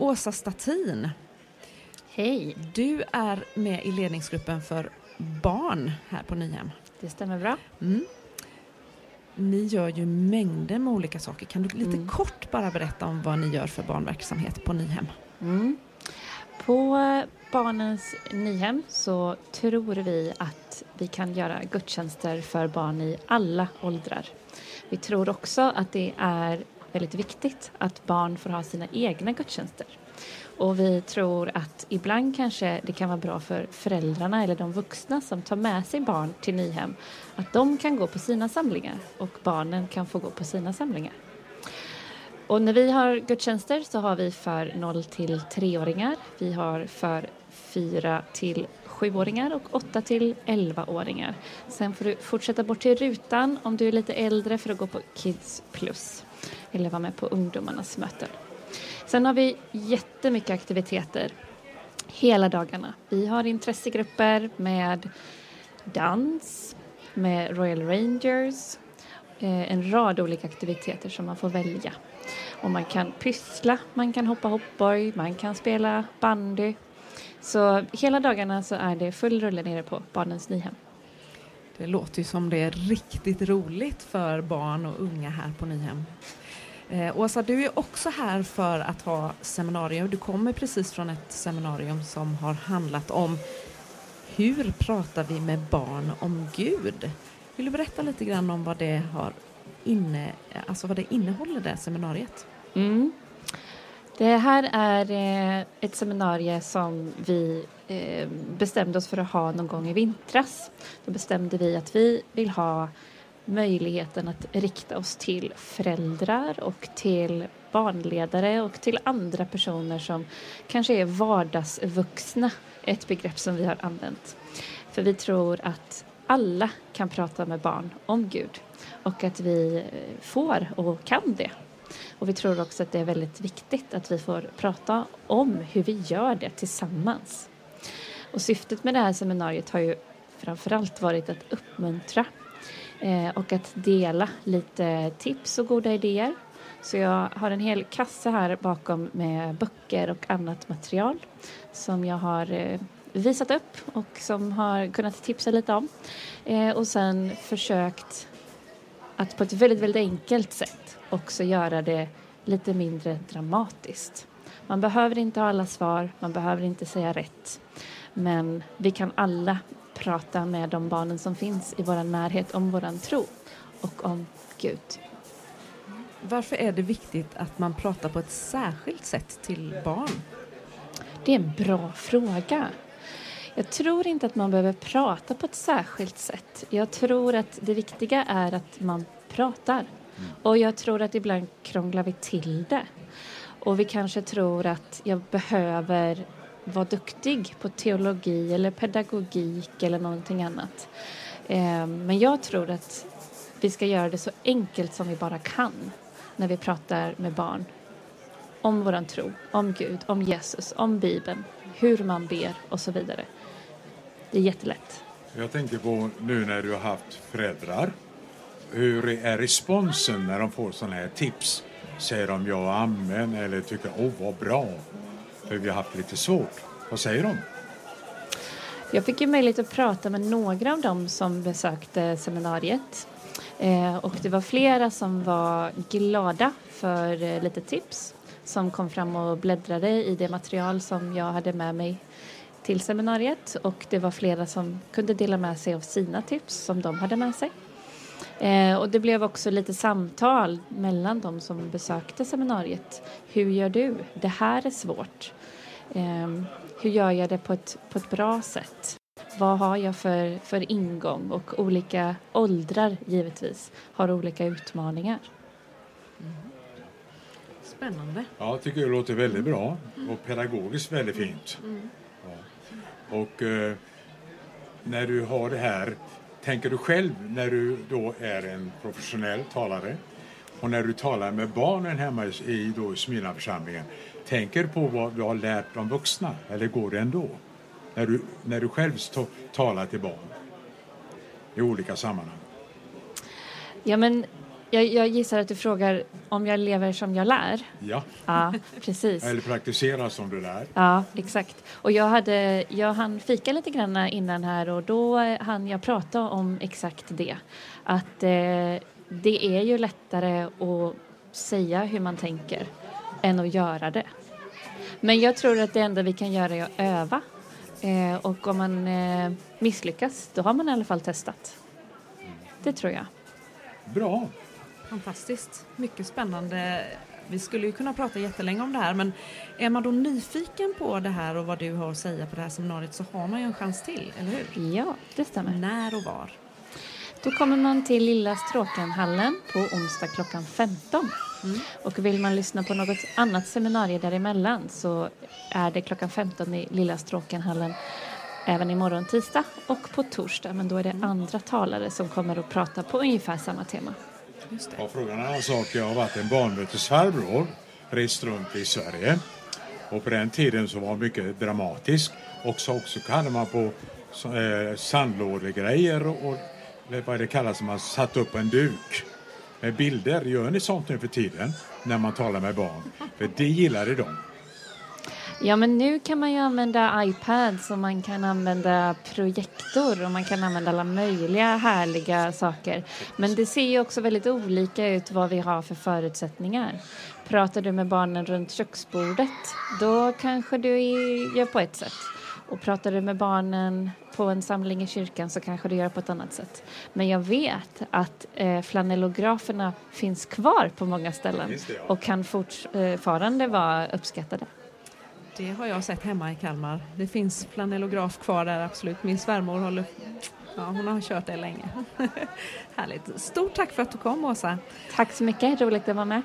Åsa Statin, Hej, du är med i ledningsgruppen för barn här på Nyhem. det stämmer bra. Mm. Ni gör ju mängder med olika saker. Kan du lite Mm. kort bara berätta om vad ni gör för barnverksamhet på Nyhem? Mm. På Barnens Nyhem så tror vi att vi kan göra gudstjänster för barn i alla åldrar. Vi tror också att det är väldigt viktigt att barn får ha sina egna gudstjänster. Och vi tror att ibland kanske det kan vara bra för föräldrarna eller de vuxna som tar med sig barn till Nyhem att de kan gå på sina samlingar och barnen kan få gå på sina samlingar. Och när vi har gudstjänster så har vi för 0 till 3-åringar, vi har för 4 till 7-åringar och 8 till 11-åringar. Sen får du fortsätta bort till rutan om du är lite äldre för att gå på Kids Plus eller vara med på ungdomarnas möten. Sen har vi jättemycket aktiviteter hela dagarna. Vi har intressegrupper med dans, med Royal Rangers, eh, en rad olika aktiviteter som man får välja. Och man kan pyssla, man kan hoppa hoppborg, man kan spela bandy. Så hela dagarna så är det full rulle nere på Barnens Nyhem. Det låter ju som det är riktigt roligt för barn och unga här på Nyhem. Eh, Åsa, du är också här för att ha seminarium. Du kommer precis från ett seminarium som har handlat om hur pratar vi med barn om Gud? Vill du berätta lite grann om vad det, har inne, alltså vad det innehåller, det seminariet? Mm. Det här är eh, ett seminarium som vi eh, bestämde oss för att ha någon gång i vintras. Då bestämde vi att vi vill ha möjligheten att rikta oss till föräldrar och till barnledare och till andra personer som kanske är vardagsvuxna, ett begrepp som vi har använt. För vi tror att alla kan prata med barn om Gud och att vi eh, får och kan det. Och vi tror också att det är väldigt viktigt att vi får prata om hur vi gör det tillsammans. Och syftet med det här seminariet har ju framförallt varit att uppmuntra eh, och att dela lite tips och goda idéer. Så jag har en hel kasse här bakom med böcker och annat material som jag har eh, visat upp och som har kunnat tipsa lite om. Eh, och sen försökt att på ett väldigt, väldigt enkelt sätt också göra det lite mindre dramatiskt. Man behöver inte ha alla svar, man behöver inte säga rätt. Men vi kan alla prata med de barnen som finns i vår närhet om vår tro och om Gud. Varför är det viktigt att man pratar på ett särskilt sätt till barn? Det är en bra fråga. Jag tror inte att man behöver prata på ett särskilt sätt. Jag tror att det viktiga är att man pratar. Och jag tror att ibland krånglar vi till det. Och vi kanske tror att jag behöver vara duktig på teologi eller pedagogik eller någonting annat. Eh, Men jag tror att vi ska göra det så enkelt som vi bara kan när vi pratar med barn om våran tro, om Gud, om Jesus, om Bibeln, hur man ber och så vidare. Det är jättelätt. Jag tänker på nu när du har haft föräldrar. Hur är responsen när de får sådana här tips? Säger de ja och amen eller tycker åh vad bra? För vi har haft lite svårt. Vad säger de? Jag fick ju möjlighet att prata med några av dem som besökte seminariet. Eh, och det var flera som var glada för eh, lite tips som kom fram och bläddrade i det material som jag hade med mig till seminariet och det var flera som kunde dela med sig av sina tips som de hade med sig. Eh, och det blev också lite samtal mellan de som besökte seminariet. Hur gör du? Det här är svårt. Eh, hur gör jag det på ett, på ett bra sätt? Vad har jag för, för ingång? Och olika åldrar, givetvis, har olika utmaningar. Mm. Spännande. Ja, jag tycker det låter väldigt bra och pedagogiskt väldigt fint. Ja. Och eh, när du har det här, tänker du själv när du då är en professionell talare och när du talar med barnen hemma i, i då Smyrnaförsamlingen, tänker på vad du har lärt de vuxna eller går det ändå? När du, när du själv talar till barn i olika sammanhang. Ja, men Jag, jag gissar att du frågar om jag lever som jag lär. Ja, Ja, precis. eller praktisera som du lär. Ja, exakt. Och jag, hade, jag hann fika lite grann innan här och då hann jag prata om exakt det. Att eh, det är ju lättare att säga hur man tänker än att göra det. Men jag tror att det enda vi kan göra är att öva. Eh, och om man eh, misslyckas, då har man i alla fall testat. Det tror jag. Bra. Fantastiskt. Mycket spännande. Vi skulle ju kunna prata jättelänge om det här men är man då nyfiken på det här och vad du har att säga på det här seminariet så har man ju en chans till, eller hur? Ja, det stämmer. När och var? Då kommer man till Lilla Stråkenhallen på onsdag klockan 15. Mm. Och vill man lyssna på något annat seminarium däremellan så är det klockan 15 i Lilla Stråkenhallen även imorgon tisdag och på torsdag. Men då är det andra talare som kommer att prata på ungefär samma tema. Just det. Och frågan är en sak. Jag har varit en barnmötesfarbror, rest runt i Sverige. Och på den tiden så var mycket dramatisk. Och så också hade man på eh, sandlådegrejer och, vad det kallas, man satt upp en duk med bilder. Gör ni sånt nu för tiden när man talar med barn? För det gillade de. Ja, men nu kan man ju använda iPads och man kan använda projektor och man kan använda alla möjliga härliga saker. Men det ser ju också väldigt olika ut vad vi har för förutsättningar. Pratar du med barnen runt köksbordet, då kanske du gör på ett sätt. Och pratar du med barnen på en samling i kyrkan så kanske du gör på ett annat sätt. Men jag vet att eh, flanellograferna finns kvar på många ställen och kan fortfarande vara uppskattade. Det har jag sett hemma i Kalmar. Det finns flanellograf kvar där absolut. Min svärmor håller... Ja, hon har kört det länge. Härligt. Stort tack för att du kom Åsa. Tack så mycket, roligt att vara med.